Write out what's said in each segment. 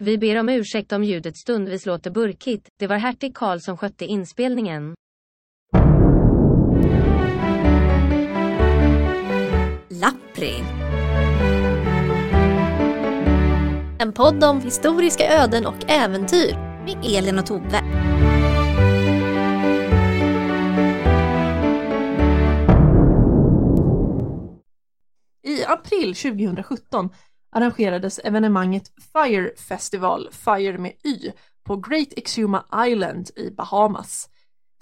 Vi ber om ursäkt om ljudet stundvis låter burkigt. Det var hertig Karl som skötte inspelningen. Lappri. En podd om historiska öden och äventyr. Med Elin och Tove. I april 2017 arrangerades evenemanget Fire Festival, Fire med Y, på Great Exuma Island i Bahamas.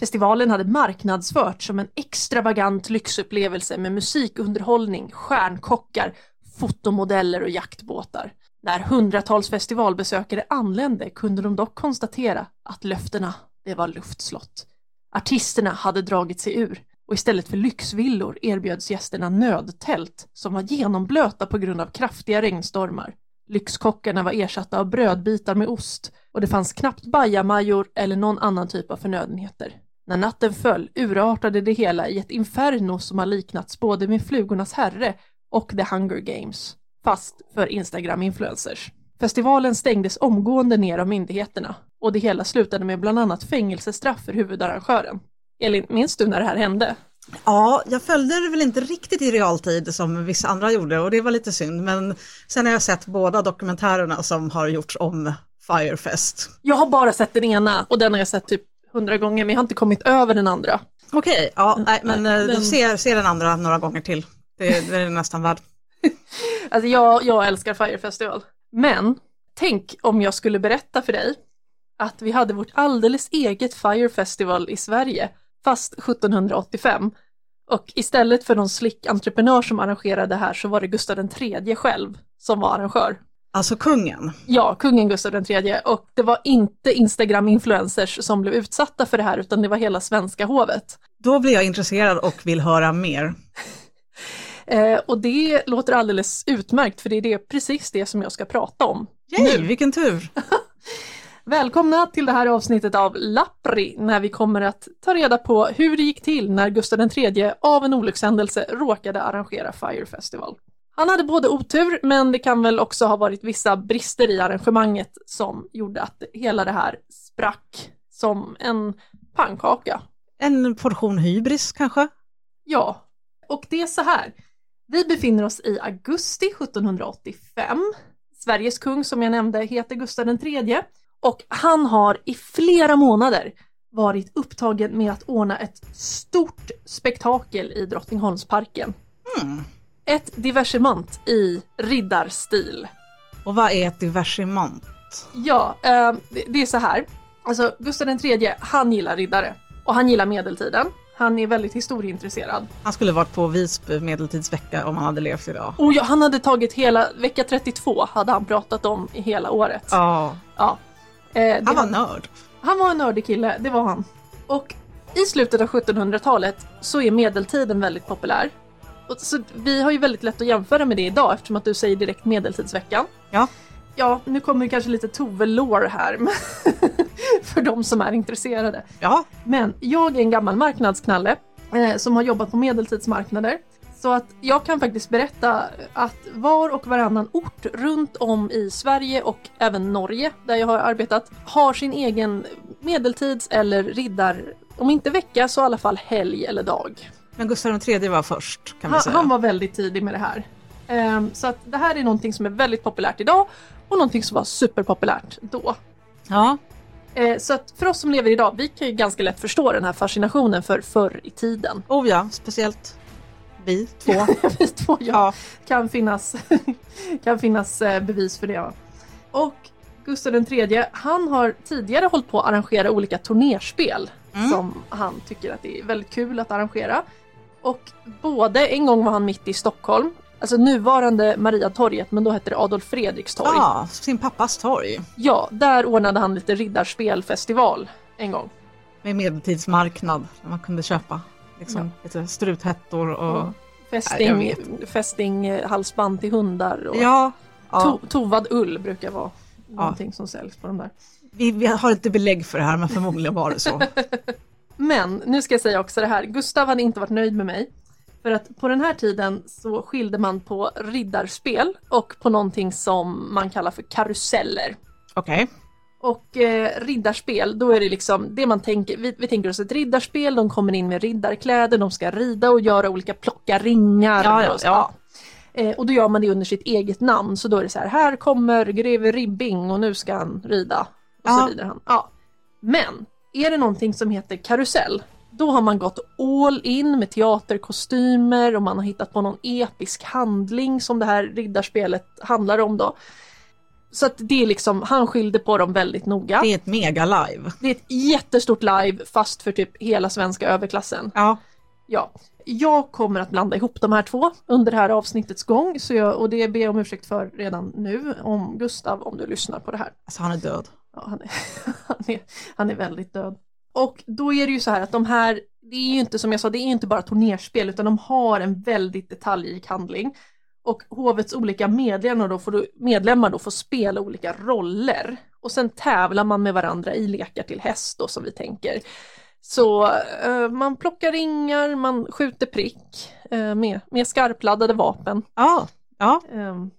Festivalen hade marknadsförts som en extravagant lyxupplevelse med musikunderhållning, stjärnkockar, fotomodeller och jaktbåtar. När hundratals festivalbesökare anlände kunde de dock konstatera att löftena, det var luftslott. Artisterna hade dragit sig ur och istället för lyxvillor erbjöds gästerna nödtält som var genomblöta på grund av kraftiga regnstormar. Lyxkockarna var ersatta av brödbitar med ost och det fanns knappt bajamajor eller någon annan typ av förnödenheter. När natten föll urartade det hela i ett inferno som har liknats både med Flugornas herre och The Hunger Games, fast för Instagram-influencers. Festivalen stängdes omgående ner av myndigheterna och det hela slutade med bland annat fängelsestraff för huvudarrangören. Elin, minns du när det här hände? Ja, jag följde det väl inte riktigt i realtid som vissa andra gjorde och det var lite synd. Men sen har jag sett båda dokumentärerna som har gjorts om Firefest. Jag har bara sett den ena och den har jag sett typ hundra gånger men jag har inte kommit över den andra. Okej, ja, nej, men Men- men... se, se den andra några gånger till. Det, det är nästan värd. Alltså jag, jag älskar Fire Festival. Men tänk om jag skulle berätta för dig att vi hade vårt alldeles eget Fire Festival i Sverige, fast 1785. Och istället för någon slick entreprenör som arrangerade det här så var det Gustav III själv som var arrangör. Alltså kungen. Ja, kungen Gustav III och det var inte Instagram-influencers som blev utsatta för det här utan det var hela svenska hovet. Då blir jag intresserad och vill höra mer. Eh, och det låter alldeles utmärkt för det är det, precis det som jag ska prata om. Yay, vilken tur! Välkomna till det här avsnittet av Lappri när vi kommer att ta reda på hur det gick till när Gustav III av en olyckshändelse råkade arrangera Fire Festival. Han hade både otur men det kan väl också ha varit vissa brister i arrangemanget som gjorde att hela det här sprack som en pannkaka. En portion hybris kanske? Ja, och det är så här. Vi befinner oss i augusti 1785. Sveriges kung som jag nämnde heter Gustav III och han har i flera månader varit upptagen med att ordna ett stort spektakel i Drottningholmsparken. Hmm. Ett diversemant i riddarstil. Och vad är ett diversemant? Ja, eh, det, är så här. Alltså Gustav III, han gillar riddare och han gillar medeltiden. Han är väldigt historieintresserad. Han skulle varit på Visby medeltidsvecka om han hade levt idag. Och ja, han hade tagit hela, vecka 32 hade han pratat om i hela året. Ja, Ja. Eh, det han var nörd. han var en nördig kille, det var han. Och i slutet av 1700-talet så är medeltiden väldigt populär. Och så vi har ju väldigt lätt att jämföra med det idag eftersom att du säger direkt medeltidsveckan. Ja. Ja, nu kommer kanske lite Tove-lore här för de som är intresserade. Ja, Men jag är en gammal marknadsknalle eh, som har jobbat på medeltidsmarknader. Så att jag kan faktiskt berätta att var och varannan ort runt om i Sverige och även Norge där jag har arbetat har sin egen medeltids eller riddar, om inte vecka så i alla fall helg eller dag. men Gustav III var först kan Han, säga. han var väldigt tidig med det här. Ehm, så att det här är någonting som är väldigt populärt idag och någonting som var superpopulärt då. Ja, Eh, Så att för oss som lever idag, vi kan ju ganska lätt förstå den här fascinationen för förr i tiden. oh ja, speciellt vi två. Vi två ja, kan finnas, kan finnas eh, bevis för det. Och Gustav III, han har tidigare hållit på att arrangera olika turnerspel Mm. som han tycker att det är väldigt kul att arrangera. Och både, en gång var han mitt i Stockholm, alltså nuvarande Mariatorget, men då hette det Adolf Fredriks torg. ja, sin pappas torg Ja, där ordnade han lite riddarspelfestival en gång. med medeltidsmarknad där man kunde köpa liksom, lite struthettor och Ja. Fästing, vet. fästing halsband till hundar och ja, ja. to, tovad ull brukar vara någonting som säljs på de där. Vi, vi har inte belägg för det här men förmodligen var det så. Men nu ska jag säga också det här, Gustav hade inte varit nöjd med mig. För att på den här tiden så skilde man på riddarspel och på någonting som man kallar för karuseller. Okej. Och eh, riddarspel, då är det liksom det man tänker, vi, vi tänker oss ett riddarspel, de kommer in med riddarkläder, de ska rida och göra olika plocka ringar. Ja, ja, och, ja. Eh, och då gör man det under sitt eget namn, så då är det så här, här kommer greve Ribbing och nu ska han rida. Och så rider han. Ja. Men, är det någonting som heter karusell, då har man gått all in med teaterkostymer och man har hittat på någon episk handling som det här riddarspelet handlar om då. Så att det är liksom, han skilde på dem väldigt noga. Det är ett mega live. Det är ett jättestort live fast för typ hela svenska överklassen. Ja. Ja, jag kommer att blanda ihop de här två under det här avsnittets gång så jag, och det ber jag om ursäkt för redan nu om Gustav om du lyssnar på det här. Alltså han är död. Ja, han, är, han, är, han är väldigt död. Och då är det ju så här att de här, det är ju inte som jag sa, det är inte bara turnerspel utan de har en väldigt detaljrik handling. Och hovets olika medlemmar då får, medlemmar då får spela olika roller. Och sen tävlar man med varandra i lekar till häst då som vi tänker. Så eh, man plockar ringar, man skjuter prick eh, med, med skarpladdade vapen. Ja. Ja, Ehm,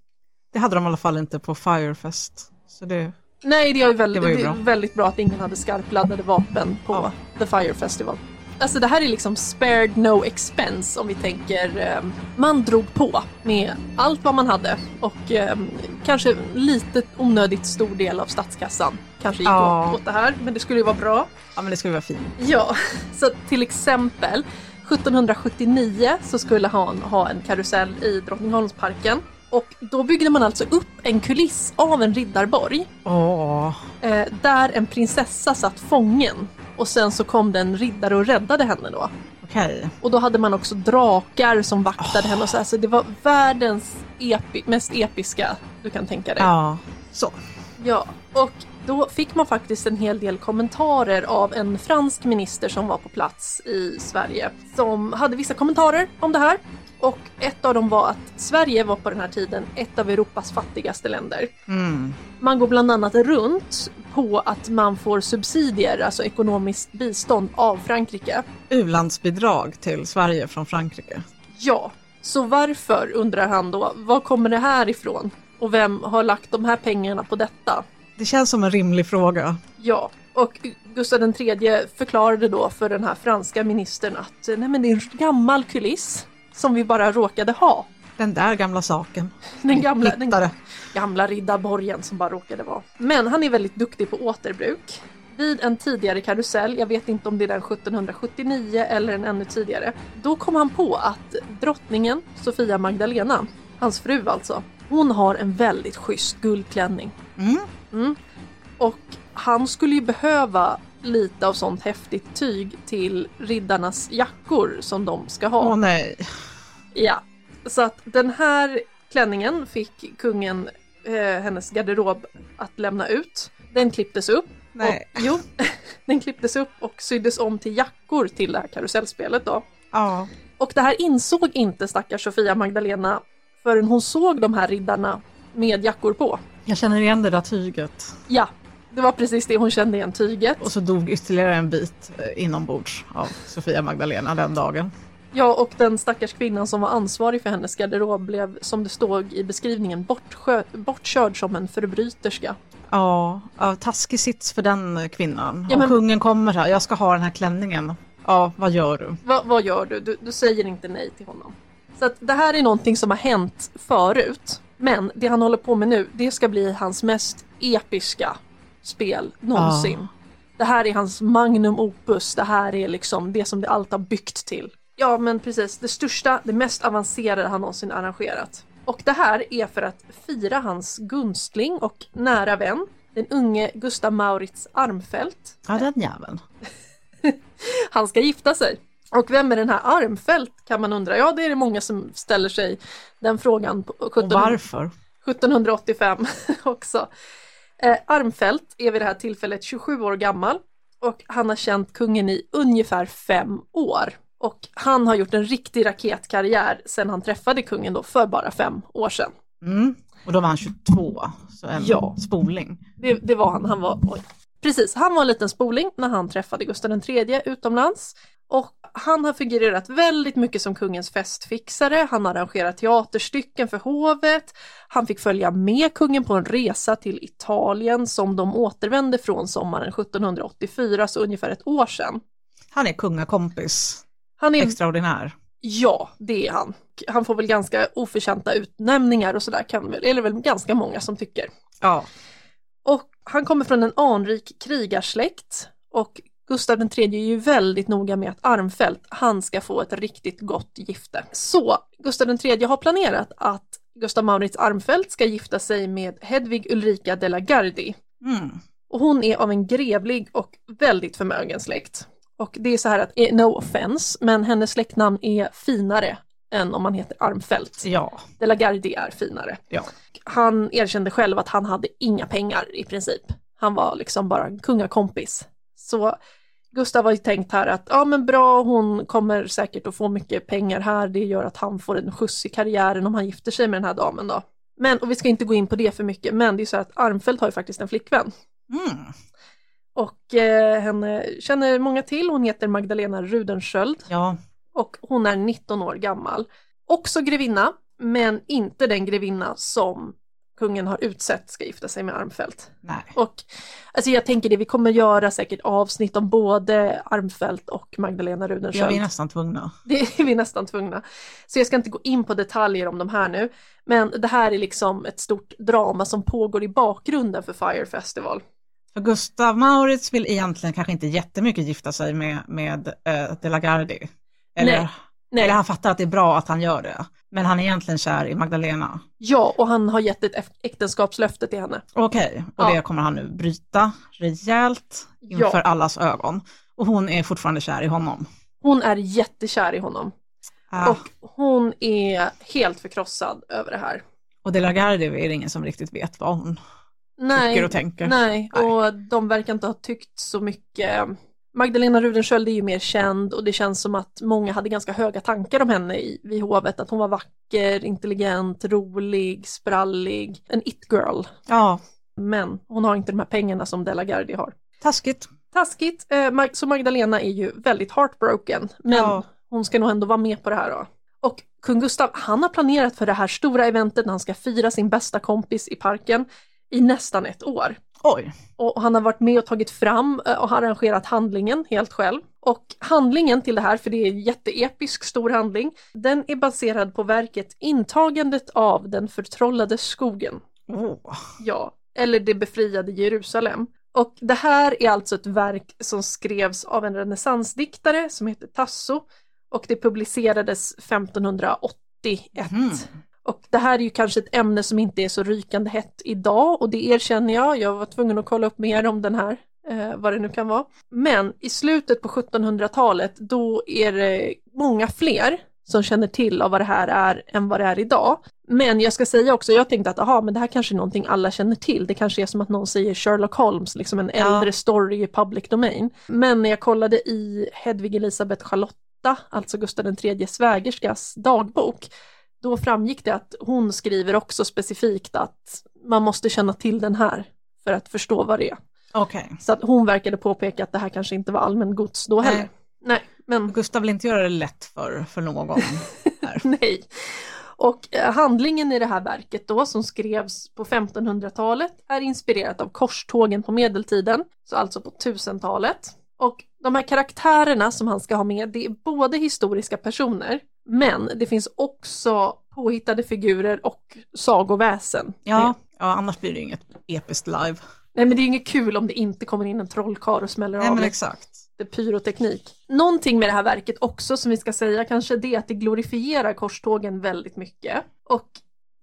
det hade de i alla fall inte på Firefest. Så det... Nej, det är väldigt, Det det är bra. väldigt bra att ingen hade skarpladdade vapen på Ja. The Fire Festival. Alltså det här är liksom spared no expense om vi tänker, eh, man drog på med allt vad man hade och eh, kanske lite onödigt stor del av statskassan kanske gick Ja. åt, det här, men det skulle ju vara bra. Ja men det skulle vara fint. Ja, så till exempel 1779 så skulle han ha en karusell i Drottningholmsparken och då byggde man alltså upp en kuliss av en riddarborg eh, där en prinsessa satt fången och sen så kom det en riddare och räddade henne då. Okej. Och då hade man också drakar som vaktade henne och så, här, så det var världens epi- mest episka du kan tänka dig. Ja. Så. Ja, och då fick man faktiskt en hel del kommentarer av en fransk minister som var på plats i Sverige som hade vissa kommentarer om det här. Och ett av dem var att Sverige var på den här tiden ett av Europas fattigaste länder. Mm. Man går bland annat runt på att man får subsidier, alltså ekonomiskt bistånd av Frankrike. U-landsbidrag till Sverige från Frankrike. Ja, så varför undrar han då, var kommer det här ifrån? Och vem har lagt de här pengarna på detta? Det känns som en rimlig fråga. Ja, och Gustav III förklarade då för den här franska ministern att nej men det är en gammal kuliss som vi bara råkade ha. Den där gamla saken. Den gamla, den gamla riddarborgen som bara råkade vara. Men han är väldigt duktig på återbruk. Vid en tidigare karusell, jag vet inte om det är den 1779 eller en ännu tidigare, då kom han på att drottningen Sofia Magdalena, hans fru alltså, hon har en väldigt schysst guldklänning. Mm. Mm. Och han skulle ju behöva lite av sånt häftigt tyg till riddarnas jackor som de ska ha. Åh nej. Ja, så att den här klänningen fick kungen eh, hennes garderob att lämna ut. Den klipptes upp. Nej. Och, jo, den klipptes upp och syddes om till jackor till det här karusellspelet då. Ja. Och det här insåg inte stackars Sofia Magdalena förrän hon såg de här riddarna med jackor på. Jag känner igen det där tyget. Ja, det var precis det hon kände igen tyget. Och så dog ytterligare en bit eh, inombords av Sofia Magdalena den dagen. Ja, och den stackars kvinnan som var ansvarig för hennes garderob blev, som det stod i beskrivningen, bortskö- bortkörd som en förbryterska. Ja, ja, taskig sits för den kvinnan. Ja, Om men- kungen kommer här, jag ska ha den här klänningen. Ja, vad gör du? Va, vad gör du? du? Du säger inte nej till honom. Så att det här är någonting som har hänt förut. Men det han håller på med nu, det ska bli hans mest episka spel någonsin. Det här är hans magnum opus, det här är liksom det som det allt har byggt till. Ja men precis, det största, det mest avancerade han någonsin arrangerat. Och det här är för att fira hans gunstling och nära vän, den unge Gustav Maurits Armfelt. Ja, den jäveln. Han ska gifta sig. Och vem är den här Armfelt kan man undra. Ja, det är det många som ställer sig den frågan på Och 17, varför? 1785 också. Eh, Armfelt är vid det här tillfället 27 år gammal och han har känt kungen i ungefär fem år. Och han har gjort en riktig raketkarriär sedan han träffade kungen då för bara fem år sedan. Mm. Och då var han 22, så en Ja. spoling. Det, det var han, han var, oj. Precis, han var en liten spoling när han träffade Gustav III utomlands. Och han har figurerat väldigt mycket som kungens festfixare, han har arrangerat teaterstycken för hovet, han fick följa med kungen på en resa till Italien som de återvände från sommaren 1784, så ungefär ett år sedan. Han är kungakompis, Han är, extraordinär. ja, det är han. Han får väl ganska oförtjänta utnämningar och sådär, kan väl, eller väl ganska många som tycker. Ja, Och han kommer från en anrik krigarsläkt och Gustav III är ju väldigt noga med att Armfelt, han ska få ett riktigt gott gifte. Så Gustav III har planerat att Gustav Maurits Armfelt ska gifta sig med Hedvig Ulrika de la Gardie. mm. Och hon är av en grevlig och väldigt förmögen släkt. Och det är så här att, eh, no offense, men hennes släktnamn är finare än om man heter Armfelt. ja, De la Gardie är finare. ja. Han erkände själv att han hade inga pengar i princip. Han var liksom bara en kungakompis. Så Gustav har ju tänkt här att ja men bra, hon kommer säkert att få mycket pengar här. Det gör att han får en skjuts i karriären om han gifter sig med den här damen då. Men, och vi ska inte gå in på det för mycket, men det är så att Armfelt har ju faktiskt en flickvän. Mm. Och eh, henne känner många till, hon heter Magdalena Rudensköld ja. och hon är 19 år gammal. Också grevinna, men inte den grevinna som kungen har utsett ska gifta sig med Armfelt. Nej. Och alltså jag tänker det, vi kommer göra säkert avsnitt om både Armfelt och Magdalena Ja, Rudensköld. vi är nästan tvungna. Det är vi nästan tvungna. Så jag ska inte gå in på detaljer om de här nu. Men det här är liksom ett stort drama som pågår i bakgrunden för Fire Festival. För Gustav Maurits vill egentligen kanske inte jättemycket gifta sig med, med uh, De la Gardie. Eller, Nej. Nej. eller han fattar att det är bra att han gör det. Men han är egentligen kär i Magdalena. Ja, och han har gett ett äk- äktenskapslöfte till henne. Okej, och Ja. det kommer han nu bryta rejält inför Ja. allas ögon. Och hon är fortfarande kär i honom. Hon är jättekär i honom. Ah, Och hon är helt förkrossad över det här. och De la Gardie är det ingen som riktigt vet vad hon Nej, tycker och tänker. nej, Nej. och de verkar inte ha tyckt så mycket. Magdalena Rudensköld är ju mer känd och det känns som att många hade ganska höga tankar om henne i, vid hovet. Att hon var vacker, intelligent, rolig, sprallig, en it-girl. Ja, Men hon har inte de här pengarna som Della Gardie har. taskigt. Taskigt, eh, så Magdalena är ju väldigt heartbroken. Men Ja. hon ska nog ändå vara med på det här då. Och kung Gustav, han har planerat för det här stora eventet när han ska fira sin bästa kompis i parken i nästan ett år. Oj, Och han har varit med och tagit fram eh, och har arrangerat handlingen helt själv. Och handlingen till det här, för det är en jätteepisk stor handling, den är baserad på verket Intagandet av den förtrollade skogen. oh. Ja, eller Det befriade Jerusalem. Och det här är alltså ett verk som skrevs av en renässansdiktare som heter Tasso och det publicerades 1581. Mhm. Och det här är ju kanske ett ämne som inte är så rykande hett idag och det erkänner jag. Jag var tvungen att kolla upp mer om den här, eh, vad det nu kan vara. Men i slutet på 1700-talet då är det många fler som känner till av vad det här är än vad det är idag. Men jag ska säga också, jag tänkte att aha, men det här kanske är någonting alla känner till. Det kanske är som att någon säger Sherlock Holmes, liksom en Ja. äldre story i public domain. Men när jag kollade i Hedvig Elisabeth Charlotta, alltså Gustav III svägerskas dagbok, då framgick det att hon skriver också specifikt att man måste känna till den här för att förstå vad det är. Okej. Så att hon verkade påpeka att det här kanske inte var allmän gods då Nej. heller. Nej, men Gustav vill inte göra det lätt för, för någon. nej. Och eh, handlingen i det här verket då som skrevs på 1500-talet är inspirerat av korstågen på medeltiden, så alltså på 1000-talet. Och de här karaktärerna som han ska ha med, det är både historiska personer, men det finns också påhittade figurer och sagoväsen. Ja, ja, annars blir det inget episkt live. Nej men det är ju inget kul om det inte kommer in en trollkarl och smäller Nej av men exakt. pyroteknik. Någonting med det här verket också som vi ska säga kanske det är att det glorifierar korstågen väldigt mycket. Och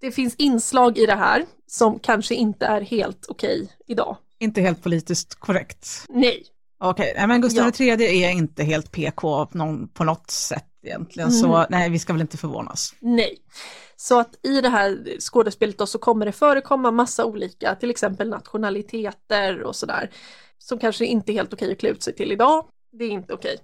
det finns inslag i det här som kanske inte är helt okej idag. Inte helt politiskt korrekt. Nej, Okej, nej, men Gustav Ja. III är inte helt PK på något sätt egentligen, så nej, vi ska väl inte förvånas. nej. Så att i det här skådespelet då så kommer det förekomma massa olika, till exempel nationaliteter och sådär, som kanske inte är helt okej att klä ut sig till idag. Det är inte okej.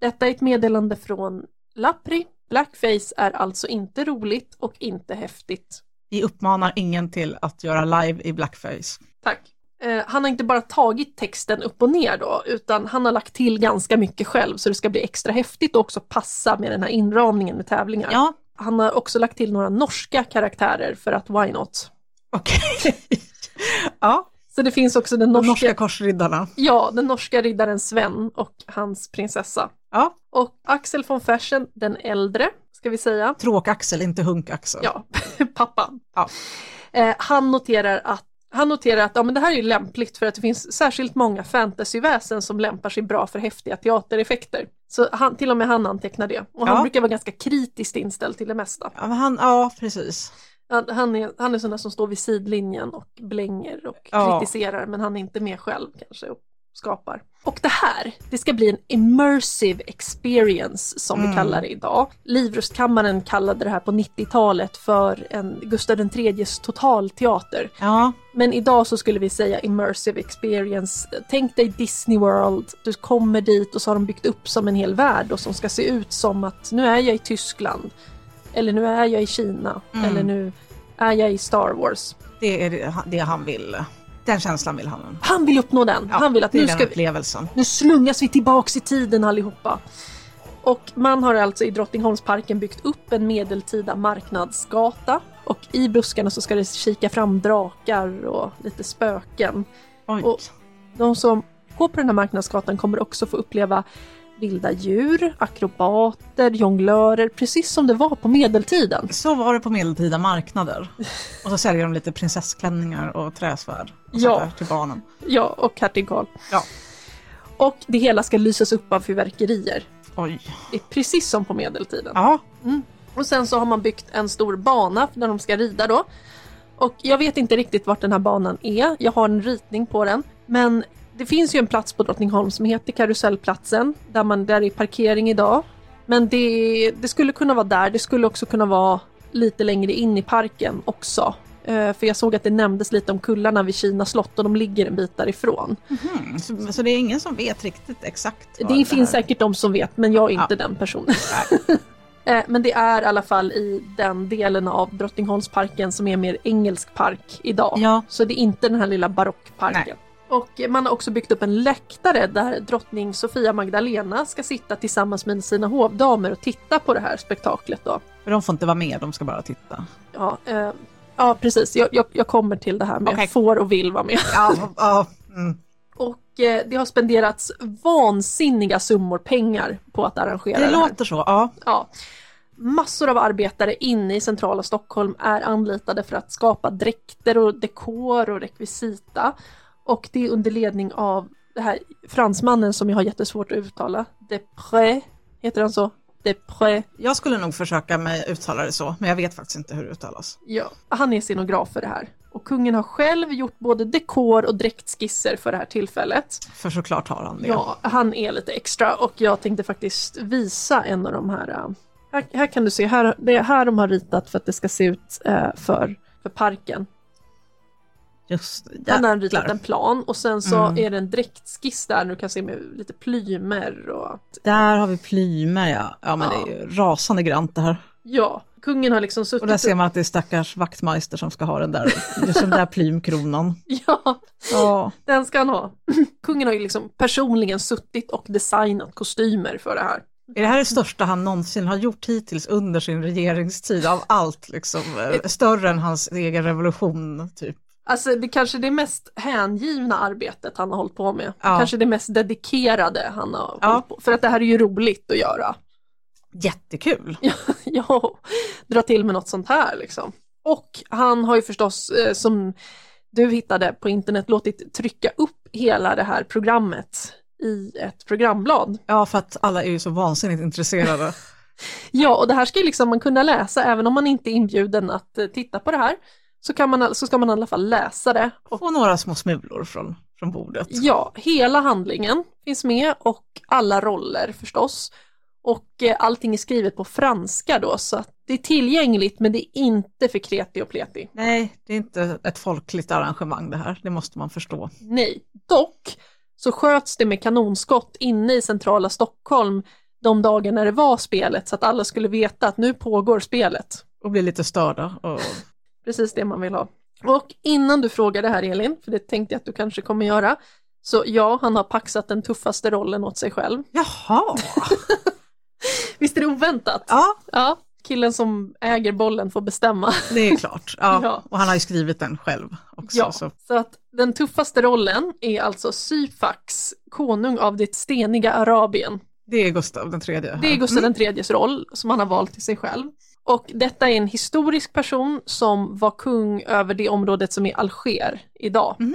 Detta är ett meddelande från Lapri. Blackface är alltså inte roligt och inte häftigt. Vi uppmanar ingen till att göra live i blackface. Tack. Eh, han har inte bara tagit texten upp och ner då, utan han har lagt till ganska mycket själv så det ska bli extra häftigt och också passa med den här inramningen med tävlingar. Ja, Han har också lagt till några norska karaktärer för att why not? okej. ja, Så det finns också den de norska, norska korsriddarna. ja, den norska riddaren Sven och hans prinsessa. Ja, Och Axel von Fersen, den äldre, ska vi säga, tråkaxel, inte hunkaxel. ja, pappan. Ja. Eh, han noterar att han noterar att ja, men det här är lämpligt för att det finns särskilt många fantasyväsen som lämpar sig bra för häftiga teatereffekter. Så han, till och med han antecknar det. Och han Ja. brukar vara ganska kritiskt inställd till det mesta. Ja, han, ja precis. Han, han är, han är sån där som står vid sidlinjen och blänger och Ja. kritiserar men han är inte med själv kanske och skapar. Och det här, det ska bli en immersive experience som vi Mm. kallar det idag. Livrustkammaren kallade det här på 90-talet för en Gustav IIIs totalteater. Ja, Men idag så skulle vi säga immersive experience. Tänk dig Disney World, du kommer dit och så har de byggt upp som en hel värld och som ska se ut som att nu är jag i Tyskland. Eller nu är jag i Kina. Mm. Eller nu är jag i Star Wars. det är det han vill. Den känslan vill han. Han vill uppnå den. Ja, Han vill att nu ska vi, nu slungas vi tillbaks i tiden allihopa. Och man har alltså i Drottningholmsparken byggt upp en medeltida marknadsgata. Och i buskarna så ska det kika fram drakar och lite spöken. Oj. Och- De som går på den här marknadsgatan kommer också få uppleva vilda djur, akrobater, jonglörer, precis som det var på medeltiden. Så var det på medeltida marknader. Och så säljer de lite prinsessklänningar och träsvärd och Ja. till barnen. Ja, och hertig Karl. Ja. Och det hela ska lysas upp av fyrverkerier. Oj. Det är precis som på medeltiden. Ja, Och sen så har man byggt en stor bana där de ska rida då. Och jag vet inte riktigt vart den här banan är. Jag har en ritning på den. Men det finns ju en plats på Drottningholm som heter Karusellplatsen. Där, man, där är parkering idag. Men det, det skulle kunna vara där. Det skulle också kunna vara lite längre in i parken också. Eh, för jag såg att det nämndes lite om kullarna vid Kina slott och de ligger en bit därifrån. mm. så, så det är ingen som vet riktigt exakt vad Det finns här- säkert de som vet, men jag är inte Ja. den personen. Eh, men det är i alla fall i den delen av Drottningholmsparken som är mer engelsk park idag. Ja. Så det är inte den här lilla barockparken. Och man har också byggt upp en läktare där drottning Sofia Magdalena ska sitta tillsammans med sina hovdamer och titta på det här spektaklet då. För de får inte vara med, de ska bara titta. Ja, eh, ja precis. Jag, jag, jag kommer till det här med Okej. får och vill vara med. Ja, ja. Mm. Och eh, det har spenderats vansinniga summor pengar på att arrangera det, Det låter så, ja. Ja. Massor av arbetare inne i centrala Stockholm är anlitade för att skapa dräkter och dekor och rekvisita. Och det är under ledning av det här fransmannen som jag har jättesvårt att uttala. Depré, heter han så? Depré. Jag skulle nog försöka mig uttala det så, men jag vet faktiskt inte hur det uttalas. Ja, han är scenograf för det här. Och kungen har själv gjort både dekor och dräktskisser för det här tillfället. För såklart har han det. Ja, han är lite extra och jag tänkte faktiskt visa en av de här. äh, Här, här kan du se, här, det är här de har ritat för att det ska se ut äh, för, för parken. Just det, Han har ritat en plan och sen så Mm. är det en dräktskiss där du kan se med lite plymer och Där har vi plymer ja. Ja men Ja. det är ju rasande grant det här. ja, kungen har liksom suttit Och där ser man att det är stackars vaktmeister som ska ha den där, just den där plymkronan. Ja, Ja, den ska han ha. Kungen har ju liksom personligen suttit och designat kostymer för det här. är det här det största han någonsin har gjort hittills under sin regeringstid av allt liksom? eh, Större än hans egen revolution typ. Alltså det kanske det mest hängivna arbetet han har hållit på med. Ja. Kanske det mest dedikerade han har Ja. hållit på För att det här är ju roligt att göra. Jättekul. ja, dra till med något sånt här liksom. Och han har ju förstås, eh, som du hittade på internet, låtit trycka upp hela det här programmet i ett programblad. Ja, för att alla är ju så vansinnigt intresserade. Ja, och det här ska ju liksom man kunna läsa även om man inte är inbjuden att eh, titta på det här. Så, kan man, så ska man i alla fall läsa det. Och Få några små smulor från, från bordet. Ja, hela handlingen finns med och alla roller förstås. Och eh, allting är skrivet på franska då så att det är tillgängligt men det är inte för kreti och pleti. Nej, det är inte ett folkligt arrangemang det här, det måste man förstå. Nej, dock så sköts det med kanonskott inne i centrala Stockholm de dagar när det var spelet så att alla skulle veta att nu pågår spelet. Och bli lite störda. Och... Precis det man vill ha. Och innan du frågar det här Elin, för det tänkte jag att du kanske kommer göra, så ja, han har paxat den tuffaste rollen åt sig själv. Jaha! Visst är det oväntat? Ja, Ja, killen som äger bollen får bestämma. det är klart. Ja. Ja. Och han har ju skrivit den själv också. Ja, Så. så att den tuffaste rollen är alltså Syfax, konung av det steniga Arabien. Det är Gustav den tredje. här. Det är Gustav Mm. den IIIs roll som han har valt till sig själv. Och detta är en historisk person som var kung över det området som är Alger idag. Mhm.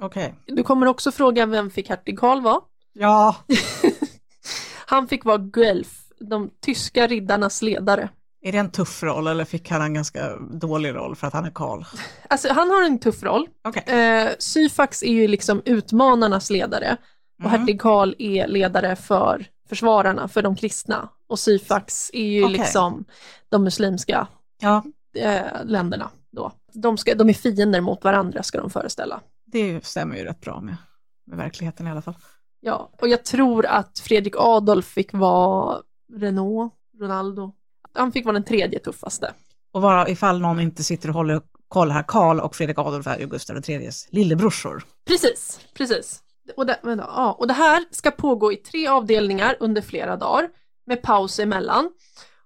Okej. Du kommer också fråga vem fick hertig Karl vara? Ja, Han fick vara Guelf, de tyska riddarnas ledare. är det en tuff roll eller fick han en ganska dålig roll för att han är Karl? Alltså han har en tuff roll. Okej. Eh, Syfax är ju liksom utmanarnas ledare och Mm. hertig Karl är ledare för försvararna, för de kristna. Och Syfax är ju Okej. liksom de muslimska Ja, eh, länderna då. De, ska, de är fiender mot varandra ska de föreställa. det stämmer ju rätt bra med, med verkligheten i alla fall. Ja, och jag tror att Fredrik Adolf fick vara Renault, Ronaldo. Han fick vara den tredje tuffaste. Och bara ifall någon inte sitter och håller koll här, Karl och Fredrik Adolf är ju Gustav IIIs lillebrorsor. Precis, precis. Och det, vänta, ja, och det här ska pågå i tre avdelningar under flera dagar med paus emellan.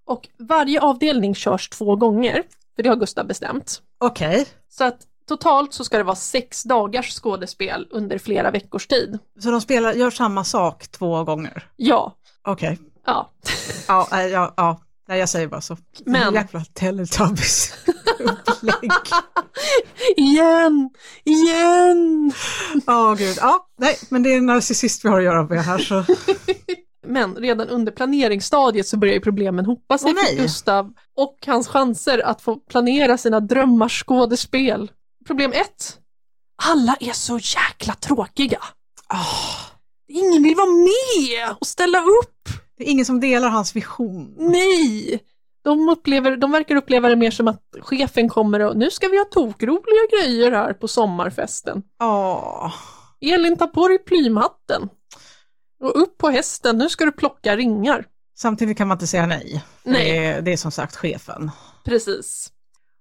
Och varje avdelning körs två gånger, för det har Gustav bestämt. Okej, Så att totalt så ska det vara sex dagars skådespel under flera veckors tid. så de spelar, gör samma sak två gånger? Ja, Okej, ja. ja, nej, ja, ja, nej jag säger bara så. Men- Jävla Teletubbies upplägg. Igen! Igen! Ja, gud. Ja, nej, men det är en narcissist vi har att göra med här så. Men redan under planeringsstadiet så börjar ju problemen hopa sig nej. för Gustav och hans chanser att få planera sina drömmars skådespel. Problem ett. Alla är så jäkla tråkiga. Ah, Ingen vill vara med och ställa upp. Det är ingen som delar hans vision. Nej! De, upplever, de verkar uppleva det mer som att chefen kommer och nu ska vi ha tokroliga grejer här på sommarfesten. Ja, Elin tar på dig plymhatten. Och upp på hästen, nu ska du plocka ringar. samtidigt kan man inte säga nej. Nej. Det, är, det är som sagt chefen. Precis.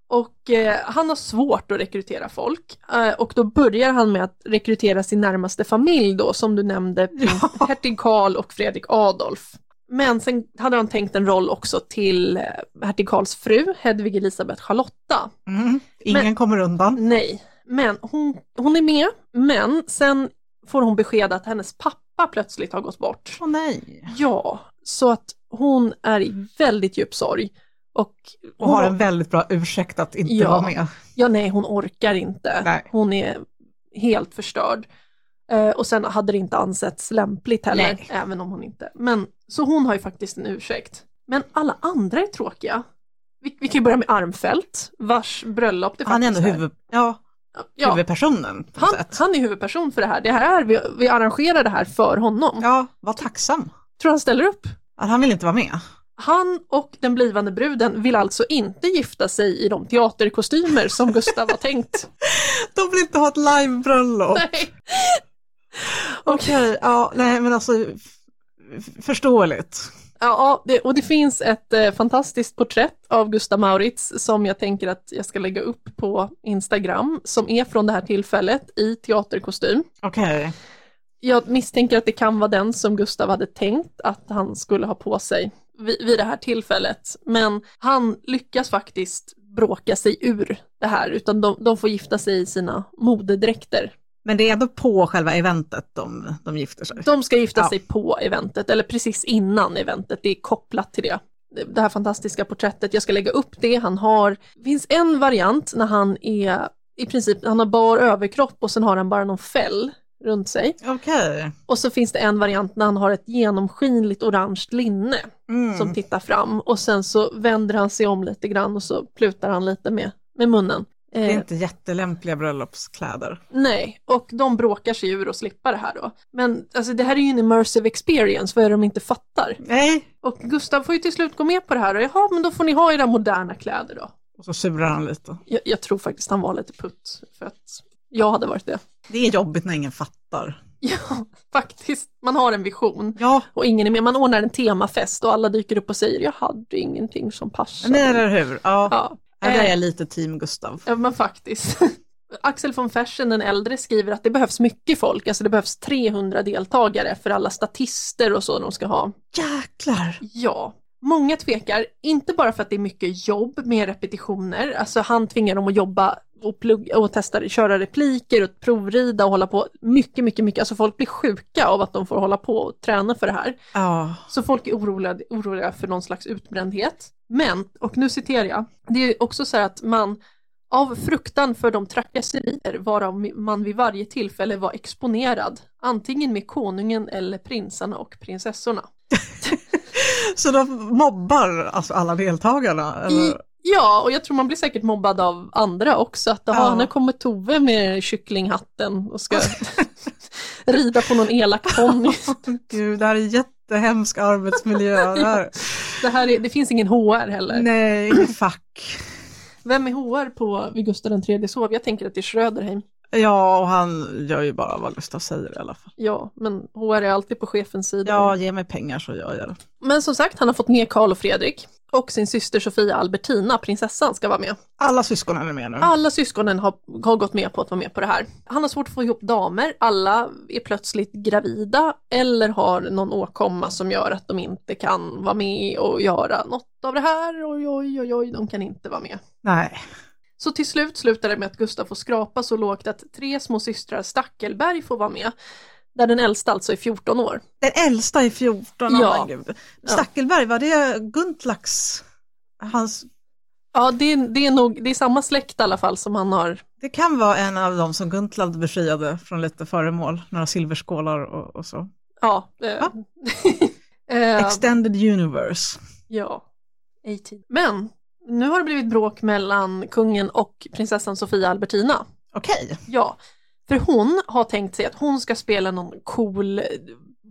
Och eh, han har svårt att rekrytera folk. Eh, och då börjar han med att rekrytera sin närmaste familj då, som du nämnde, prins Ja. hertig Karl och Fredrik Adolf. Men sen hade han tänkt en roll också till eh, hertig Karls fru, Hedvig Elisabeth Charlotta. Mm. Ingen Men- kommer undan. Nej, men hon, hon är med, men sen får hon besked att hennes pappa plötsligt har gått bort. Åh nej. Ja, så att hon är i väldigt djup sorg. Och, Och har en väldigt bra ursäkt att inte Ja. vara med. Ja, nej, hon orkar inte. Nej. Hon är helt förstörd. Eh, och sen hade det inte ansetts lämpligt heller, Nej. även om hon inte. Men, så hon har ju faktiskt en ursäkt. Men alla andra är tråkiga. Vi, vi kan ju börja med Armfelt, vars bröllop det Han är ändå huvud, ja, Ja, huvudpersonen han, han är huvudperson för det här. Det här är, vi, vi arrangerar det här för honom. Ja, var tacksam. Tror han ställer upp? Att han vill inte vara med. Han och den blivande bruden vill alltså inte gifta sig i de teaterkostymer som Gustav har tänkt. De vill inte ha ett livebröllop. Nej. Okej, ja, nej men alltså förståeligt. Ja, det, och det finns ett eh, fantastiskt porträtt av Gustav Maurits som jag tänker att jag ska lägga upp på Instagram som är från det här tillfället i teaterkostym. Okej, Jag misstänker att det kan vara den som Gustav hade tänkt att han skulle ha på sig vid, vid det här tillfället. Men han lyckas faktiskt bråka sig ur det här, utan de, de får gifta sig i sina modedräkter. Men det är ändå på själva eventet de, de gifter sig. De ska gifta Ja. sig på eventet, eller precis innan eventet, det är kopplat till det. Det här fantastiska porträttet, jag ska lägga upp det, han har, det finns en variant när han är i princip, han har bar överkropp och sen har han bara någon fäll runt sig. Okej. Och så finns det en variant när han har ett genomskinligt orange linne Mm. som tittar fram och sen så vänder han sig om lite grann och så plutar han lite med, med munnen. Det är Eh, inte jättelämpliga bröllopskläder. nej, och de bråkar sig ur och slippa det här då. Men alltså, det här är ju en immersive experience, vad är det de inte fattar? Nej. Och Gustav får ju till slut gå med på det här och jaha, men då får ni ha era moderna kläder då. Och så surar han lite. Jag, jag tror faktiskt han var lite putt för att jag hade varit det. Det är jobbigt när ingen fattar. Ja, faktiskt. Man har en vision Ja, och ingen är med. Man ordnar en temafest och alla dyker upp och säger jag hade ingenting som passade. nej eller hur. Ja. Ja, Ja, där är Eh. jag lite team Gustav. Ja men faktiskt. Axel von Fersen den äldre skriver att det behövs mycket folk, alltså det behövs 300 deltagare för alla statister och så de ska ha. Jäklar! Ja, många tvekar, inte bara för att det är mycket jobb med repetitioner, alltså han tvingar dem att jobba och, plugga, och testa, köra repliker och provrida och hålla på mycket, mycket, mycket, alltså folk blir sjuka av att de får hålla på och träna för det här. Ja, Så folk är oroliga, oroliga för någon slags utbrändhet. Men, och nu citerar jag, det är också så här att man av fruktan för de trakasserier varav man vid varje tillfälle var exponerad, antingen med konungen eller prinsarna och prinsessorna. så de mobbar alltså alla deltagarna? I, Eller? ja, och jag tror man blir säkert mobbad av andra också, att aha, Ja. nu kommer Tove med kycklinghatten och ska rida på någon elak ponny. Gud, det här är jättehemsk arbetsmiljö. Det här. Det, här är, det finns ingen HR heller. Nej, inget fack. Vem är HR på vid Gustav III sov? Jag tänker att det är Schröderheim. Ja, och han gör ju bara vad Gustav säger i alla fall. Ja, men HR är alltid på chefens sida. Ja, ge mig pengar så gör jag det. Men som sagt, han har fått med Karl och Fredrik. Och sin syster Sofia Albertina, prinsessan, ska vara med. Alla syskonen är med nu. Alla syskonen har, har gått med på att vara med på det här. Han har svårt att få ihop damer, alla är plötsligt gravida eller har någon åkomma som gör att de inte kan vara med och göra något av det här. Oj, oj, oj, oj, de kan inte vara med. Nej. Så till slut slutar det med att Gustav får skrapa så lågt att tre små systrar Stackelberg får vara med. Där den äldsta alltså är 14 år. Den äldsta är 14, Ja. ja. gud. Stackelberg, var det Guntlaks, hans, Ja, det är, det är nog, det är samma släkt i alla fall som han har. det kan vara en av dem som Guntlad befriade från lite föremål, några silverskålar och, och så. Ja. Eh, eh, Extended Universe. ja. 18. Men nu har det blivit bråk mellan kungen och prinsessan Sofia Albertina. Okej, Ja, för hon har tänkt sig att hon ska spela någon cool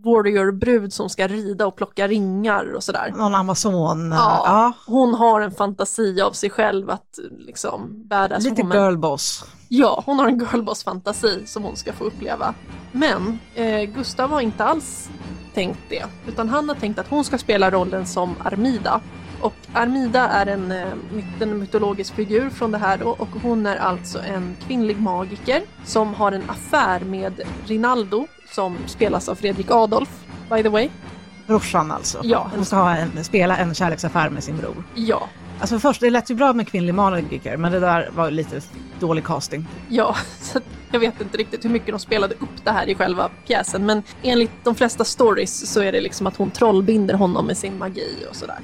warrior-brud som ska rida och plocka ringar och sådär. någon Amazon. Ja. Ja. Hon har en fantasi av sig själv att liksom badass Lite woman. girlboss. Ja, hon har en girlboss-fantasi som hon ska få uppleva. Men eh, Gustav har inte alls tänkt det, utan han har tänkt att hon ska spela rollen som Armida. Och Armida är en, eh, en mytologisk figur från det här då, och hon är alltså en kvinnlig magiker som har en affär med Rinaldo som spelas av Fredrik Adolf, by the way. Brorsan alltså. Ja. Hon ska ha en, spela en kärleksaffär med sin bror. Ja, Alltså först, det lät ju bra med kvinnlig magiker, men det där var lite dålig casting. Ja, så jag vet inte riktigt hur mycket de spelade upp det här i själva pjäsen men enligt de flesta stories så är det liksom att hon trollbinder honom med sin magi och sådär.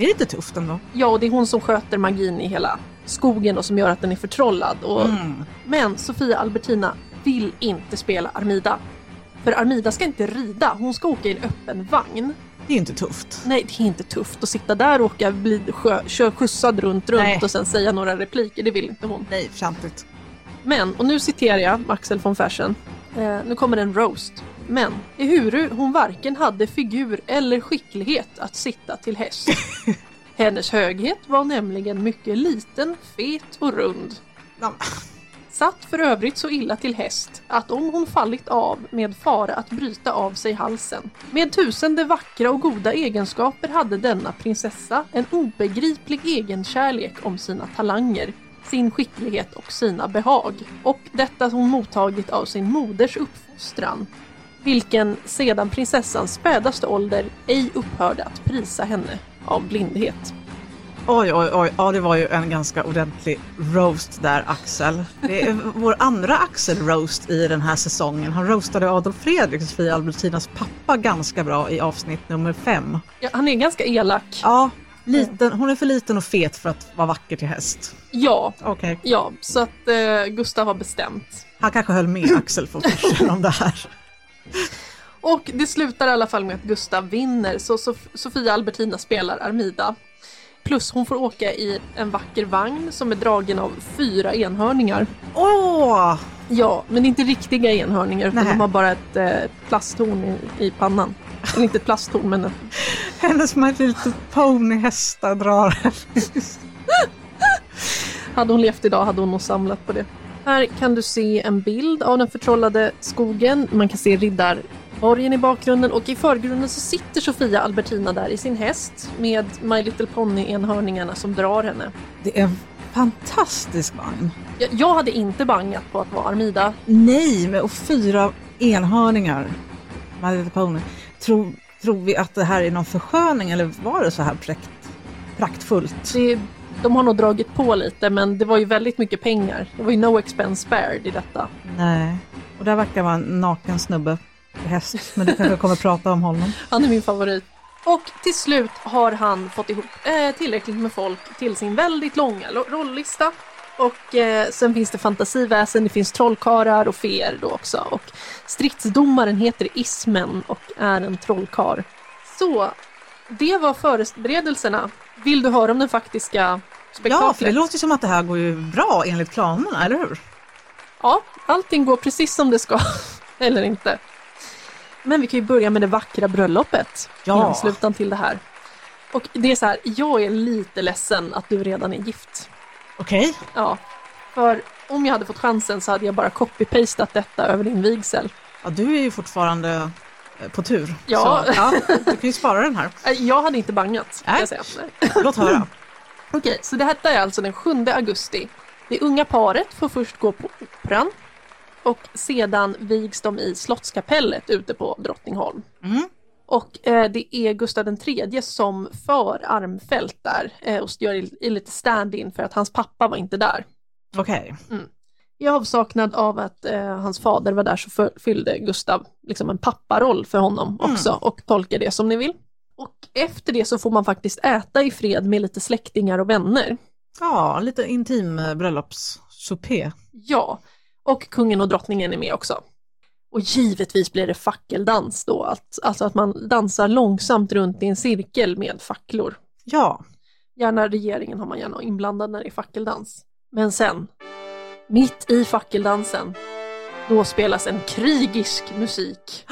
Det är lite tufft ändå. Ja, och det är hon som sköter magin i hela skogen och som gör att den är förtrollad. Och... Mm. Men Sofia Albertina vill inte spela Armida. För Armida ska inte rida, hon ska åka i en öppen vagn. Det är inte tufft. Nej, det är inte tufft att sitta där och åka, bli sjö, kö, skjutsad runt, runt Nej. och sen säga några repliker, det vill inte hon. Nej, fjantigt. Men, och nu citerar jag Axel von Fersen. Eh, nu kommer en roast. Men, ehuru hon varken hade figur eller skicklighet att sitta till häst. Hennes höghet var nämligen mycket liten, fet och rund. Satt för övrigt så illa till häst att om hon fallit av med fara att bryta av sig halsen. Med tusende vackra och goda egenskaper hade denna prinsessa en obegriplig egenkärlek om sina talanger, sin skicklighet och sina behag. Och detta hon mottagit av sin moders uppfostran, vilken sedan prinsessans spädaste ålder ej upphörde att prisa henne av blindhet. Oj, oj, oj. Ja, det var ju en ganska ordentlig roast där, Axel. Det är vår andra Axel-roast i den här säsongen. Han roastade Adolf Fredrik, Sofia Albertinas pappa, ganska bra i avsnitt nummer fem. Ja, han är ganska elak. Ja, liten, hon är för liten och fet för att vara vacker till häst. Ja, Okej. Ja, så att eh, Gustav har bestämt. Han kanske höll med Axel för första om det här. Och det slutar i alla fall med att Gustav vinner, så Sof- Sofia Albertina spelar Armida. Plus hon får åka i en vacker vagn som är dragen av fyra enhörningar. Åh! Ja, men inte riktiga enhörningar utan Nej. de har bara ett eh, plasthorn i, i pannan. Eller inte ett plasthorn men ett, Hennes My Little Pony-hästar drar. hade hon levt idag hade hon nog samlat på det. Här kan du se en bild av den förtrollade skogen. Man kan se riddarborgen i bakgrunden och i förgrunden så sitter Sofia Albertina där i sin häst med My Little Pony-enhörningarna som drar henne. Det är en fantastisk vagn. Jag, jag hade inte bangat på att vara Armida. Nej, med och fyra enhörningar. My Little Pony. Tror, tror vi att det här är någon försköning eller var det så här präkt, praktfullt? Det, de har nog dragit på lite men det var ju väldigt mycket pengar. Det var ju no expense spared i detta. Nej. Och där verkar vara en naken snubbe på häst. Men du kanske kommer prata om honom. Han är min favorit. Och till slut har han fått ihop eh, tillräckligt med folk till sin väldigt långa rollista. Och eh, sen finns det fantasiväsen, det finns trollkarlar och feer då också. Och stridsdomaren heter Ismen och är en trollkar. Så, det var förberedelserna. Vill du höra om den faktiska spektaklet? Ja, för det låter som att det här går ju bra enligt planerna, eller hur? Ja, allting går precis som det ska. Eller inte. Men vi kan ju börja med det vackra bröllopet Ja. i anslutning till det här. Och det är så här, jag är lite ledsen att du redan är gift. Okej. Ja, för om jag hade fått chansen så hade jag bara copy-pastat detta över din vigsel. Ja, du är ju fortfarande på tur. Ja. Så, ja. Du kan ju spara den här. Äh, Jag hade inte bangat, Nej. jag. Låt höra. Okej, så det här är alltså den 7 augusti. Det unga paret får först gå på Operan och sedan vigs de i Slottskapellet ute på Drottningholm. Mm. Och eh, det är Gustav III som för Armfelt där eh, och gör i, i lite stand-in för att hans pappa var inte där. Okej. I avsaknad av att eh, hans fader var där så för, fyllde Gustav liksom en papparoll för honom också och tolka det som ni vill. Och efter det så får man faktiskt äta i fred med lite släktingar och vänner. Ja, lite intim eh, bröllopssupé. Ja, och kungen och drottningen är med också. Och givetvis blir det fackeldans då, att, alltså att man dansar långsamt runt i en cirkel med facklor. Ja. Gärna regeringen har man gärna inblandad när det är fackeldans. Men sen, mitt i fackeldansen, då spelas en krigisk musik.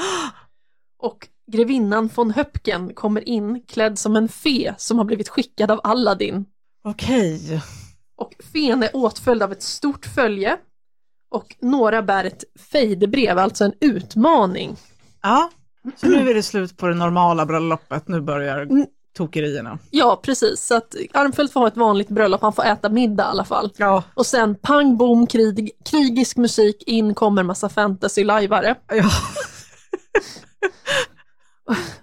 Och grevinnan von Höpken kommer in klädd som en fe som har blivit skickad av Aladdin. Okej. Och fen är åtföljd av ett stort följe. Och några bär ett fejdebrev, alltså en utmaning. Ja. Så nu är det slut på det normala bröllopet. Nu börjar Mm. Tokerierna. Ja, precis. Så att Armfelt får ha ett vanligt bröllop, han får äta middag i alla fall. Ja. Och sen pang bom, krig, krigisk musik, in kommer massa fantasy-lajvare. Ja.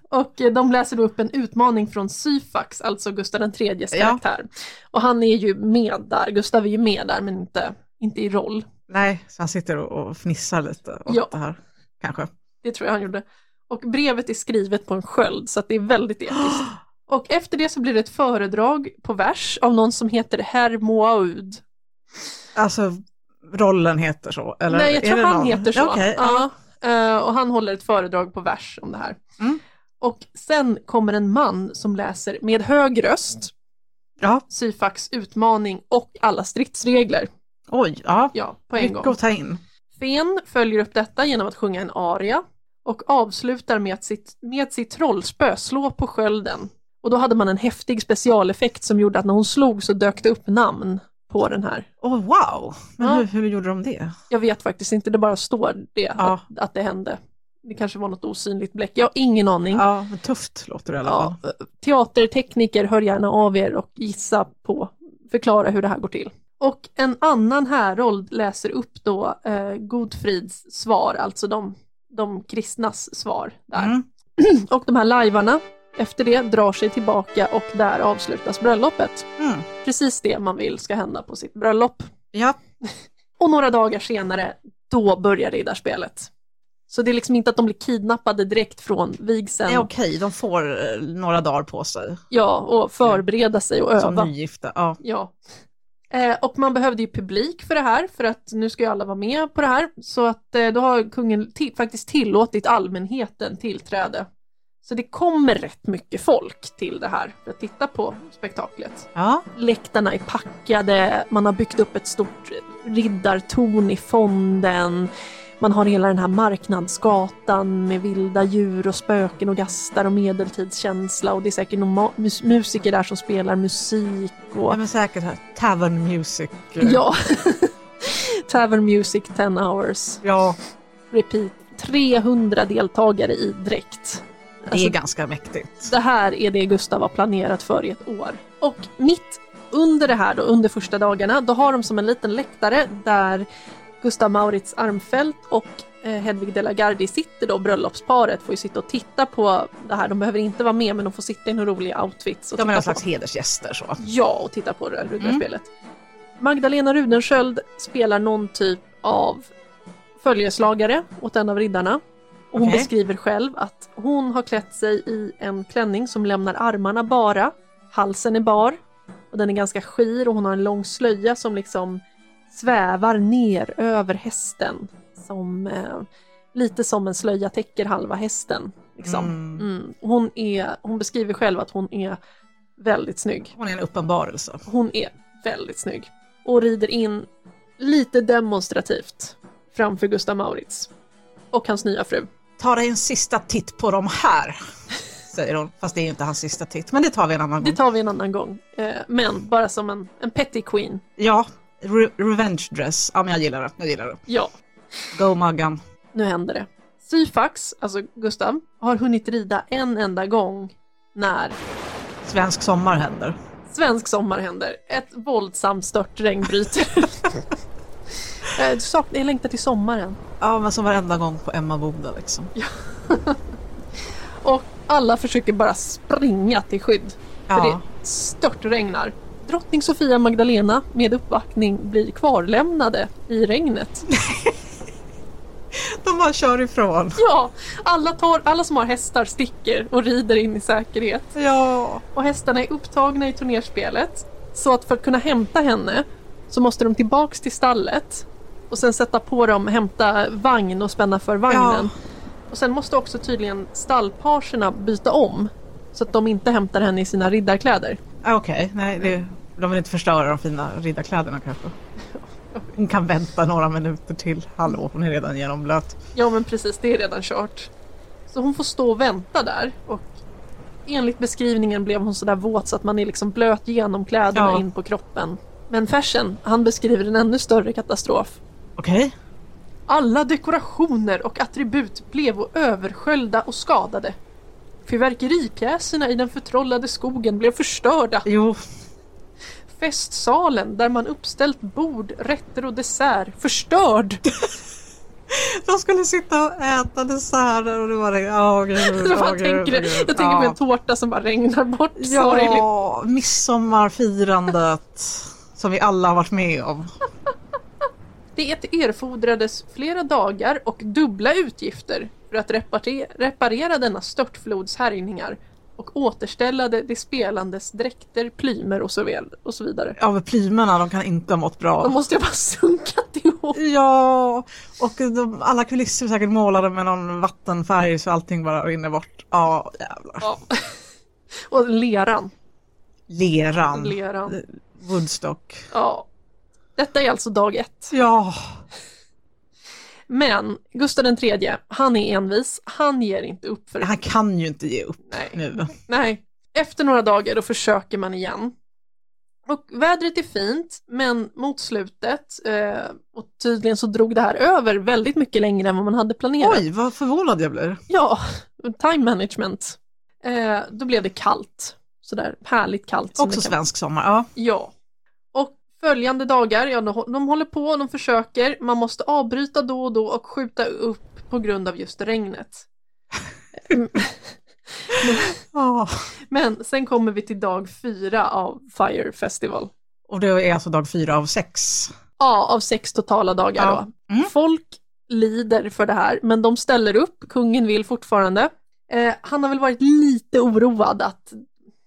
Och eh, de läser då upp en utmaning från Syfax, alltså Gustav IIIs Ja. karaktär. Och han är ju med där, Gustav är ju med där men inte, inte i roll. Nej, så han sitter och och fnissar lite åt Ja. det här. Kanske. Det tror jag han gjorde. Och brevet är skrivet på en sköld så det är väldigt episkt. Och efter det så blir det ett föredrag på vers av någon som heter Herr Moaud. Alltså, rollen heter så? Eller Nej, jag är tror han någon? heter så. Okej, ja. ja. eh, och han håller ett föredrag på vers om det här. Mm. Och sen kommer en man som läser med hög röst ja. Syfax utmaning och alla stridsregler. Oj, ja. Ja, på en Mycket gång. att ta in. Fen följer upp detta genom att sjunga en aria och avslutar med att sitt, med sitt trollspö slå på skölden. Och då hade man en häftig specialeffekt som gjorde att när hon slog så dök det upp namn på den här. Åh, wow! Men Ja. hur, hur gjorde de det? Jag vet faktiskt inte, det bara står det, Ja. att, att det hände. Det kanske var något osynligt bläck, jag har ingen aning. Ja, men tufft låter det i alla fall. Ja, teatertekniker, hör gärna av er och gissa på, förklara hur det här går till. Och en annan härold läser upp då eh, Godfrids svar, alltså de, de kristnas svar där. Mm. Och de här lajvarna efter det drar sig tillbaka och där avslutas bröllopet. Mm. Precis det man vill ska hända på sitt bröllop. Ja, Och några dagar senare, då börjar riddarspelet. Så det är liksom inte att de blir kidnappade direkt från vigseln. är okej. De får eh, några dagar på sig Ja, och förbereda sig och som öva. nygifta. Ja. Ja. Eh, och man behövde ju publik för det här, för att nu ska ju alla vara med på det här. Så att eh, då har kungen ti- faktiskt tillåtit allmänheten tillträde. Så det kommer rätt mycket folk till det här för att titta på spektaklet. ja. Läktarna är packade, man har byggt upp ett stort riddartorn i fonden. Man har hela den här marknadsgatan med vilda djur och spöken och gastar och medeltidskänsla och det är säkert någon mus- musiker där som spelar musik. Och... ja men säkert här, tavern music. Ja. Tavern Music 10 hours. Ja, Repeat. 300 deltagare i dräkt. Det Alltså, är ganska mäktigt. det här är det Gustav har planerat för i ett år. Och mitt under det här då, under första dagarna, då har de som en liten läktare där Gustav Maurits Armfelt och eh, Hedvig de la Gardie sitter då, bröllopsparet får ju sitta och titta på det här. De behöver inte vara med men de får sitta i några roliga outfits. Och De är någon slags hedersgäster så. Ja, och titta på det här Rudarspelet. Magdalena Rudensköld spelar någon typ av följeslagare åt en av riddarna. Och hon Okej. beskriver själv att hon har klätt sig i en klänning som lämnar armarna bara, halsen är bar och den är ganska skir och hon har en lång slöja som liksom svävar ner över hästen. Som, eh, lite som en slöja täcker halva hästen. Liksom. Mm. Mm. Hon, är, hon beskriver själv att hon är väldigt snygg. Hon är en uppenbarelse. Hon är väldigt snygg och rider in lite demonstrativt framför Gustav Maurits och hans nya fru. Ta dig en sista titt på de här, säger hon. Fast det är inte hans sista titt, men det tar vi en annan Det gång. tar vi en annan gång. Eh, Men bara som en, en petty queen. Ja, re- revenge dress. Ja, men jag gillar det. Jag gillar det. Ja, Go Maggan. nu händer det. Syfax, alltså Gustav, har hunnit rida en enda gång när Svensk sommar händer. svensk sommar händer. Ett våldsamt störtregn bryter. Jag saknar- jag längtar till sommaren. Ja, men som varenda gång på Emma Boda liksom. Och alla försöker bara springa till skydd. För Ja. det störtregnar. Drottning Sofia Magdalena med uppvaktning blir kvarlämnade i regnet. De bara kör ifrån. Ja, alla, tar, alla som har hästar sticker och rider in i säkerhet. Ja. Och hästarna är upptagna i turnerspelet. Så att för att kunna hämta henne så måste de tillbaks till stallet och sen sätta på dem, hämta vagn och spänna för vagnen. Och sen måste också tydligen stallpagerna byta om så att de inte hämtar henne i sina riddarkläder. Ah, Okej, nej, det, de vill inte förstöra de fina riddarkläderna kanske. Hon kan vänta några minuter till. Hallå, hon är redan genomblöt. Ja men precis, det är redan kört. Så hon får stå och vänta där och enligt beskrivningen blev hon sådär våt så att man är liksom blöt genom kläderna Ja. in på kroppen. Men Fersen, han beskriver en ännu större katastrof. Okej. Alla dekorationer och attribut blev översköljda och skadade. Fyrverkeripjäserna i den förtrollade skogen blev förstörda. Jo, Festsalen där man uppställt bord, rätter och dessert förstörd. de skulle sitta och äta desserter och det var det. Åh gud, Jag, åh, gud, tänker, gud. jag tänker på en tårta som bara regnar bort sorgligt. Ja, midsommarfirandet som vi alla har varit med om. Det erfordrades flera dagar och dubbla utgifter för att reparera denna störtflods härjningar och återställa de, de spelandes dräkter, plymer och så, väl, och så vidare. Ja, men plymerna de kan inte ha mått De bra. måste ju bara sunkat ihop. Ja, och de, alla kulisser är säkert målade med någon vattenfärg så allting bara rinner bort. Ja, jävlar. Ja. Och leran. Leran. leran. Woodstock. Ja. Detta är alltså dag ett. Ja, Men Gustav tredje, han är envis. Han ger inte upp för han kan ju inte ge upp Nej. nu. Nej. Efter några dagar då försöker man igen. Och vädret är fint, men mot slutet, eh, och tydligen så drog det här över väldigt mycket längre än vad man hade planerat. Oj, vad förvånad jag blir. Ja, time management. Eh, då blev det kallt. Sådär härligt kallt. Också svensk sommar. Ja. Ja. Följande dagar, ja de, håller på, de försöker, man måste avbryta då och då och skjuta upp på grund av just regnet. Ja. Men sen kommer vi till dag fyra av Fire Festival. Och det är alltså dag fyra av sex. Ja, av sex totala dagar Ja. då. Mm. Folk lider för det här, men de ställer upp, kungen vill fortfarande. Eh, han har väl varit lite oroad att,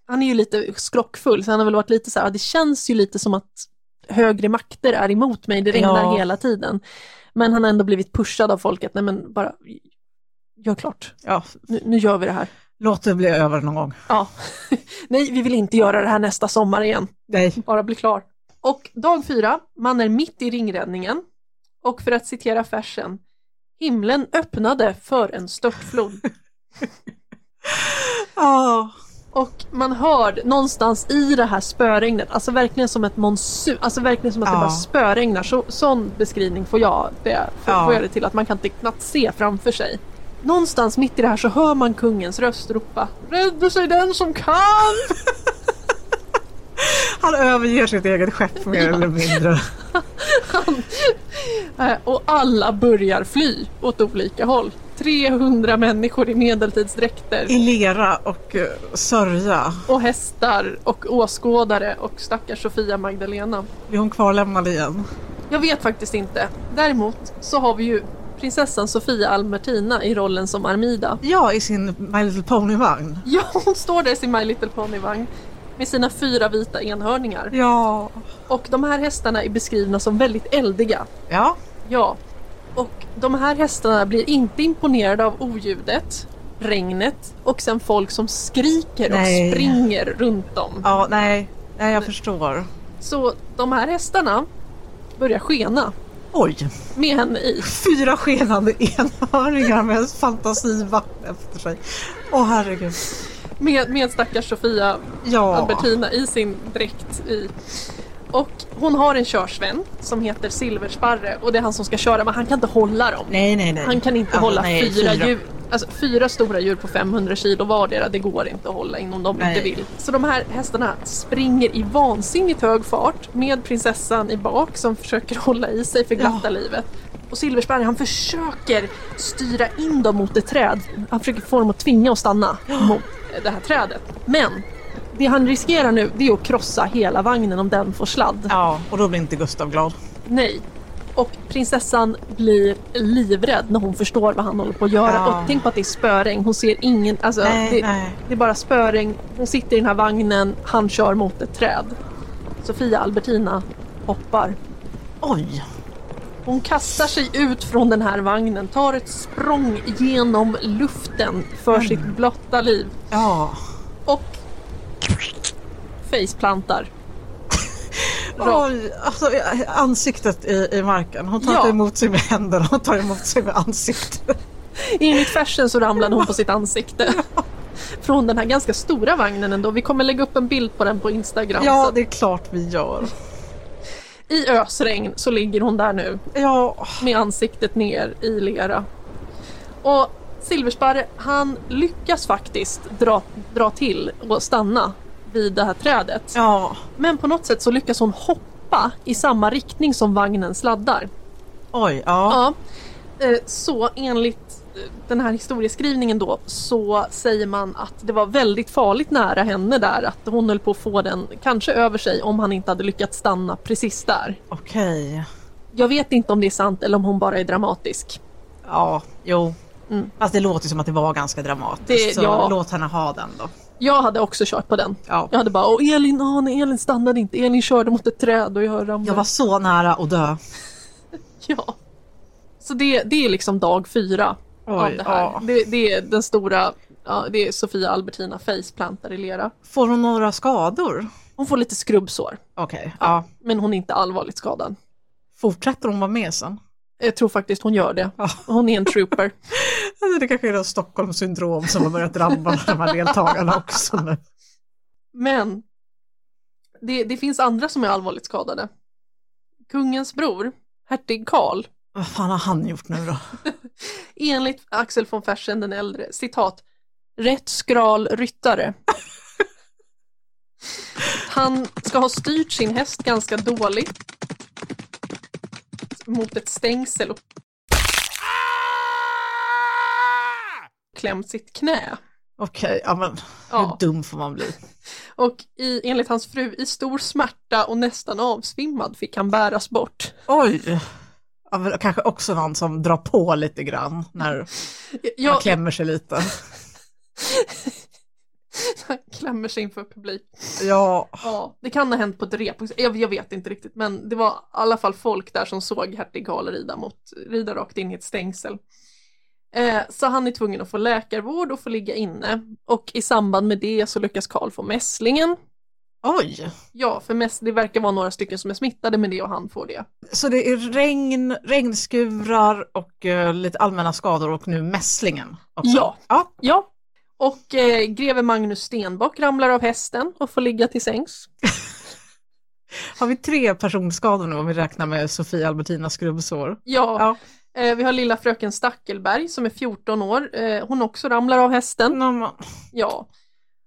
han är ju lite skrockfull, så han har väl varit lite så här, "Ja, det känns ju lite som att högre makter är emot mig, det regnar Ja. hela tiden. Men han har ändå blivit pushad av folket, nej men bara, gör klart, Ja, nu, nu gör vi det här. låt det bli över någon gång. Ja, nej vi vill inte göra det här nästa sommar igen. Nej. bara bli klar. Och dag fyra, man är mitt i ringräddningen. Och för att citera versen, himlen öppnade för en störtflod. Ja, Och man hör någonstans i det här spöregnet, alltså verkligen som ett monsun, alltså verkligen som att det Ja. bara spöregnar. Så, sån beskrivning får jag det, får, Ja. får jag det till, att man kan inte knappt se framför sig. Någonstans mitt i det här så hör man kungens röst ropa Rädda sig den som kan! Han överger sitt eget skepp mer eller mindre. Eh, Och alla börjar fly åt olika håll. 300 människor i medeltidsdräkter I lera och uh, sörja. och hästar och åskådare och stackars Sofia Magdalena. Blir hon kvarlämnad igen? Jag vet faktiskt inte. Däremot så har vi ju prinsessan Sofia Albertina i rollen som Armida. Ja, i sin My Little Pony-vagn. Ja, hon står där i sin My Little Pony-vagn med sina fyra vita enhörningar. Ja. Och de här hästarna är beskrivna som väldigt eldiga. Ja. Ja. Och de här hästarna blir inte imponerade av oljudet, regnet och sen folk som skriker Nej. och springer runt dem. Ja, nej. Nej, jag förstår. Så de här hästarna börjar skena Oj. med henne i. Fyra skenande enhörningar med en fantasivagn efter sig. Åh herregud. Med, med stackars Sofia Ja. Albertina i sin dräkt i. Och hon har en körsvän som heter Silversparre och det är han som ska köra men han kan inte hålla dem. Nej, nej, nej. Han kan inte Alltså, hålla nej, fyra, djur. Alltså fyra stora djur på 500 kilo vardera, det går inte att hålla in om de Nej. inte vill. Så de här hästarna springer i vansinnigt hög fart med prinsessan i bak som försöker hålla i sig för glatta Ja. livet. Och Silversparre han försöker styra in dem mot ett träd. Han försöker få dem att tvinga att stanna mot det här trädet. Men det han riskerar nu det är att krossa hela vagnen om den får sladd. Ja, och då blir inte Gustav glad. Nej. Och prinsessan blir livrädd när hon förstår vad han håller på att göra. Ja. Och tänk på att det är spöregn. Hon ser ingen... Alltså, Nej, det, nej. det är bara spöregn. Hon sitter i den här vagnen. Han kör mot ett träd. Sofia Albertina hoppar. Oj. Hon kastar sig ut från den här vagnen. Tar ett språng genom luften för sitt blotta liv. Ja. Och faceplantar. Oj, alltså ansiktet i, i marken. Hon tar Ja. inte emot sig med händerna, hon tar emot sig med ansiktet. Enligt fashion så ramlade hon på sitt ansikte. Från den här ganska stora vagnen ändå. Vi kommer lägga upp en bild på den på Instagram. Ja, Så det är klart vi gör. I ösregn så ligger hon där nu Ja, med ansiktet ner i lera. Och Silversparre han lyckas faktiskt dra, dra till och stanna vid det här trädet. ja. Men på något sätt så lyckas hon hoppa i samma riktning som vagnen sladdar. Oj, ja. Ja, eh, så enligt eh, den här historieskrivningen då så säger man att det var väldigt farligt nära henne där att hon höll på att få den kanske över sig om han inte hade lyckats stanna precis där. Okej. Jag vet inte om det är sant eller om hon bara är dramatisk. Ja, jo. Mm. Fast det låter som att det var ganska dramatiskt. Det- så ja. låt henne ha den då. Jag hade också kört på den. Ja. Jag hade bara åh Elin, åh nej Elin stannade inte, Elin körde mot ett träd och jag ramlade. Jag var så nära att dö. Ja. Så det, det är liksom dag fyra av Oj, det här. ja. Det, det är den stora, ja, det är Sofia Albertina faceplantar i lera. Får hon några skador? Hon får lite skrubbsår, Okej, ja. men hon är inte allvarligt skadad. Fortsätter hon vara med sen? Jag tror faktiskt hon gör det. Hon är en trooper. Alltså, Det kanske är något Stockholmssyndrom som har börjat drabba de här deltagarna också nu. Men det, det finns andra som är allvarligt skadade. Kungens bror, hertig Karl, Vad fan har han gjort nu då? enligt Axel von Fersen den äldre, citat, rätt skral ryttare. Han ska ha styrt sin häst ganska dåligt mot ett stängsel och klämt sitt knä. Okej, ja men Ja. hur dum får man bli? Och i, enligt hans fru, i stor smärta och nästan avsvimmad fick han bäras bort. Oj! Ja, kanske också någon som drar på lite grann när man Jag, klämmer sig lite. klämmer sig inför publik. Ja, Ja, det kan ha hänt på ett rep. Jag, jag vet inte riktigt, men det var i alla fall folk där som såg hertig Karl rida, mot, rida rakt in i ett stängsel. Eh, så han är tvungen att få läkarvård och få ligga inne. Och i samband med det så lyckas Karl få mässlingen. oj! Ja, för mäss, det verkar vara några stycken som är smittade med det och han får det. Så det är regn, regnskurar och eh, lite allmänna skador och nu mässlingen också? Ja. ja. Ja, Och eh, greve Magnus Stenbock ramlar av hästen och får ligga till sängs. Har vi tre personskador nu om vi räknar med Sofia Albertinas skrubbsår? Ja, eh, vi har lilla fröken Stackelberg som är 14 år. Eh, hon också ramlar av hästen. Men- Ja.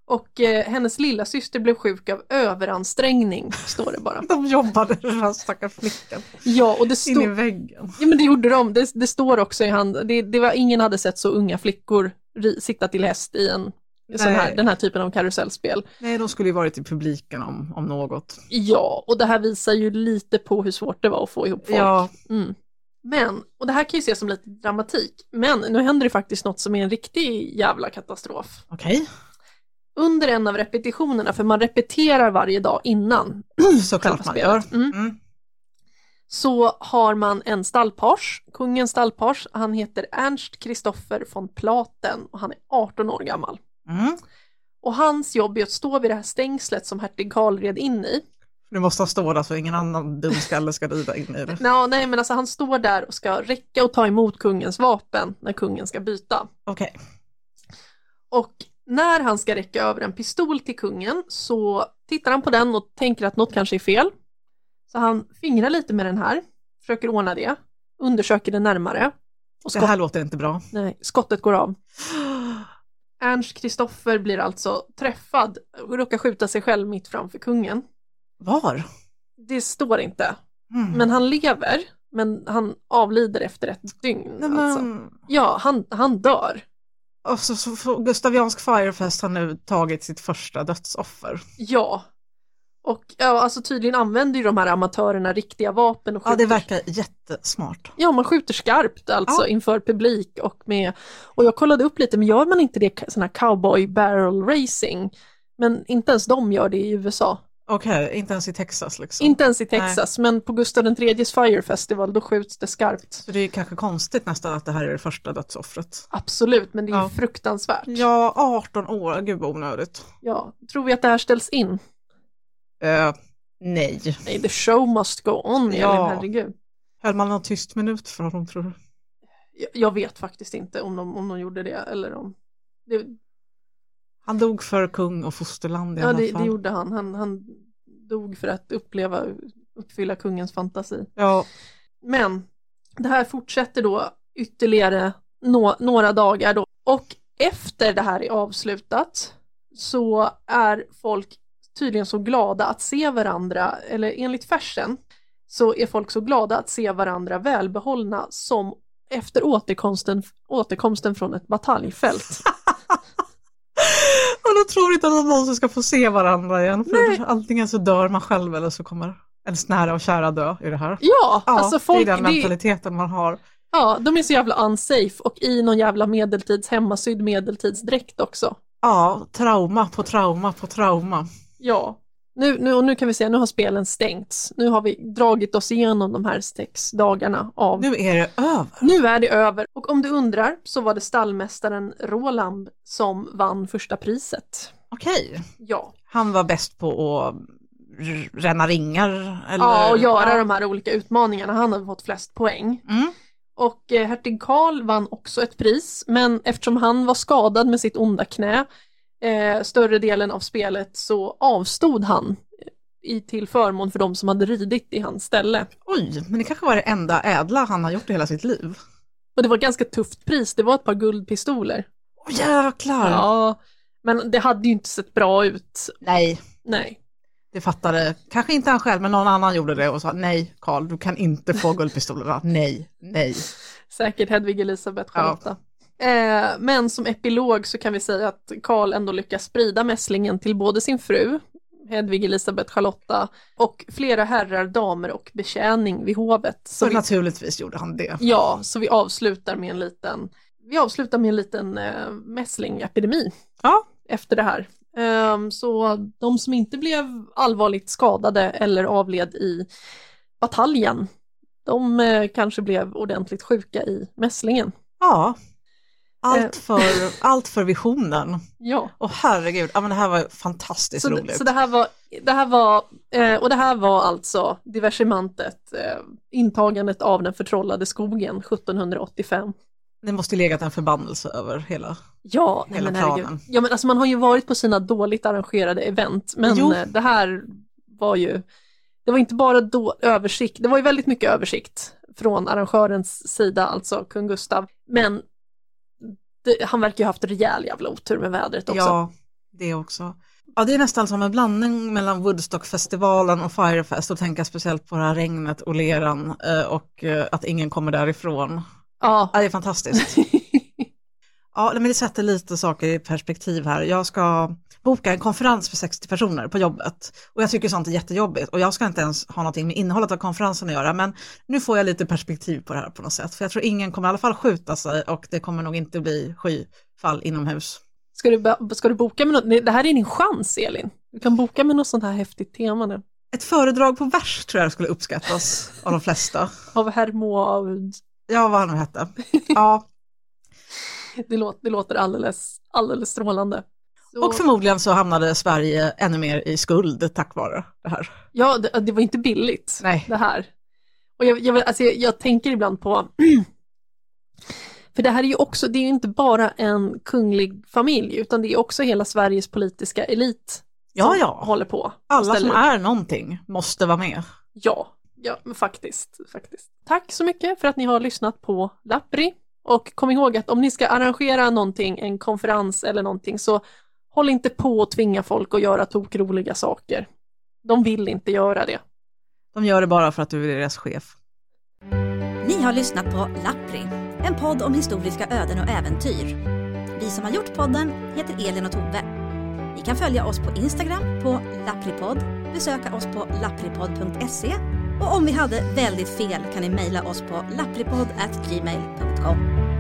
Och eh, hennes lilla syster blev sjuk av överansträngning, står det bara. De jobbade den här stackars flickan Ja, och det in i stod... väggen. Ja men det gjorde de, det, det står också i hand, det, det var ingen hade sett så unga flickor ri, sitta till häst i en här, den här typen av karusellspel. Nej, de skulle ju varit i publiken om, om något. Ja, och det här visar ju lite på hur svårt det var att få ihop folk. Ja, Mm. Men, och det här kan ju ses som lite dramatik, men nu händer det faktiskt något som är en riktig jävla katastrof. okej. Under en av repetitionerna, för man repeterar varje dag innan Såklart man gör. Mm. Mm. Så har man en stallpage, kungens stallpage, han heter Ernst Kristoffer von Platen och han är 18 år gammal. Mm. Och hans jobb är att stå vid det här stängslet som hertig Karl red in i. Du måste stå där så ingen annan dumskalle ska rida in i det. Nå, nej men alltså han står där och ska räcka och ta emot kungens vapen när kungen ska byta. Okej. Och när han ska räcka över en pistol till kungen så tittar han på den och tänker att något kanske är fel. Så han fingrar lite med den här, försöker ordna det, undersöker den närmare. Och Det skott, här låter inte bra. nej, skottet går av. Ernst Kristoffer blir alltså träffad och råkar skjuta sig själv mitt framför kungen. Var? Det står inte, Mm. men han lever, men han avlider efter ett dygn. Nej, Alltså. men... Ja, han, han dör. Och så, så, så Gustaviansk Firefest har nu tagit sitt första dödsoffer. Ja. Och ja, alltså tydligen använder ju de här amatörerna riktiga vapen och Ja, det verkar jättesmart. Ja, man skjuter skarpt alltså Ja. inför publik och med, och jag kollade upp lite, men gör man inte det sån här cowboy barrel racing? Men inte ens de gör det i USA. Okej, inte ens i Texas liksom. Inte ens i Texas, men på Gustav IIIs Fire Festival då skjuts det skarpt. Så det är kanske konstigt nästan att det här är det första dödsoffret. Absolut, men det är Ja. fruktansvärt. Ja, 18 år, gud vad onödigt. Ja. Tror vi att det här ställs in? Eh, nej. Nej, the show must go on, Ja. Elin, herregud. Höll man någon tyst minut för honom tror du? Jag, jag vet faktiskt inte om de, om de gjorde det eller om... Det, Han dog för kung och fosterland i Ja, alla fall. det gjorde han. han. Han dog för att uppleva, uppfylla kungens fantasi. Ja, Men det här fortsätter då ytterligare nå- några dagar då. Och efter det här är avslutat så är folk tydligen så glada att se varandra, eller enligt färsen så är folk så glada att se varandra välbehållna som efter återkomsten, återkomsten från ett bataljfält. och då tror inte att de någonsin ska få se varandra igen. Nej. För antingen så dör man själv eller så kommer ens nära och kära dö i det här. Ja, Ja, alltså folk, det är den det, mentaliteten man har. Ja, de är så jävla unsafe och i någon jävla medeltids hemmasydd medeltidsdräkt också. Ja, trauma på trauma på trauma. Ja. Nu, nu, och nu kan vi säga, nu har spelen stängts. Nu har vi dragit oss igenom de här sex dagarna av... Nu, Nu är det över. är det över. Och om du undrar så var det stallmästaren Roland som vann första priset. Okej, Ja, han var bäst på att ränna ringar? Eller? ja och göra Ja. de här olika utmaningarna. Han hade fått flest poäng. Mm. Och eh, hertig Karl vann också ett pris, men eftersom han var skadad med sitt onda knä eh, större delen av spelet så avstod han eh, i, till förmån för de som hade ridit i hans ställe. Oj, men det kanske var det enda ädla han har gjort i hela sitt liv. Och det var ett ganska tufft pris, det var ett par guldpistoler. Åh jäklar! Ja, men det hade ju inte sett bra ut. Nej, Nej. det fattade kanske inte han själv, men någon annan gjorde det och sa nej Karl, du kan inte få guldpistolerna. nej, nej. Säkert Hedvig Elisabeth Charlotta. Eh, men som epilog så kan vi säga att Karl ändå lyckas sprida mässlingen till både sin fru, Hedvig Elisabeth Charlotta, och flera herrar, damer och betjäning vid hovet. Så vi, naturligtvis gjorde han det. ja, så vi avslutar med en liten, vi avslutar med en liten eh, mässlingepidemi Ja, efter det här. Ehm, så de som inte blev allvarligt skadade eller avled i bataljen, de eh, kanske blev ordentligt sjuka i mässlingen. ja. Allt Eh. för, allt för visionen. Ja. Och herregud, ja, men det här var fantastiskt Så, roligt. så det här var, det här var eh, och det här var alltså diversementet, eh, intagandet av den förtrollade skogen 1785. Det måste ju legat en förbannelse över hela. Ja, Hela men herregud. planen. Ja, men alltså man har ju varit på sina dåligt arrangerade event, men Jo. det här var ju, det var inte bara då, översikt, det var ju väldigt mycket översikt från arrangörens sida, alltså kung Gustav, men det, han verkar ju ha haft rejäl jävla otur med vädret också. Ja, det också. Ja, det är nästan som en blandning mellan Woodstockfestivalen och Firefest och tänka speciellt på det här regnet och leran eh, och eh, att ingen kommer därifrån. Ja. Ja, det är fantastiskt. Ja, men det sätter lite saker i perspektiv här. Jag ska boka en konferens för 60 personer på jobbet och jag tycker sånt är jättejobbigt och jag ska inte ens ha någonting med innehållet av konferensen att göra men nu får jag lite perspektiv på det här på något sätt för jag tror ingen kommer i alla fall skjuta sig och det kommer nog inte bli skyfall inomhus. Ska du, ska du boka med något, det här är din chans Elin, du kan boka med något sånt här häftigt tema nu. Ett föredrag på vers tror jag skulle uppskattas av de flesta. Av Hermoaud, Ja, vad han nu hette. Ja, det, låter, det låter alldeles, alldeles strålande. Så- och förmodligen så hamnade Sverige ännu mer i skuld tack vare det här. Ja, det, det var inte billigt Nej. det här. Och jag, jag, alltså jag, jag tänker ibland på, för det här är ju också, det är ju inte bara en kunglig familj, utan det är också hela Sveriges politiska elit Ja, som ja. håller på. Alla som är någonting måste vara med. Ja, ja, faktiskt, faktiskt. Tack så mycket för att ni har lyssnat på Lappri. Och kom ihåg att om ni ska arrangera någonting, en konferens eller någonting, så håll inte på och tvinga folk att göra tokroliga saker. De vill inte göra det. De gör det bara för att du är deras chef. Ni har lyssnat på Lappri, en podd om historiska öden och äventyr. Vi som har gjort podden heter Elin och Tove. Ni kan följa oss på Instagram på lappripodd, besöka oss på lappripodd.se och om vi hade väldigt fel kan ni mejla oss på lappripodd@gmail.com.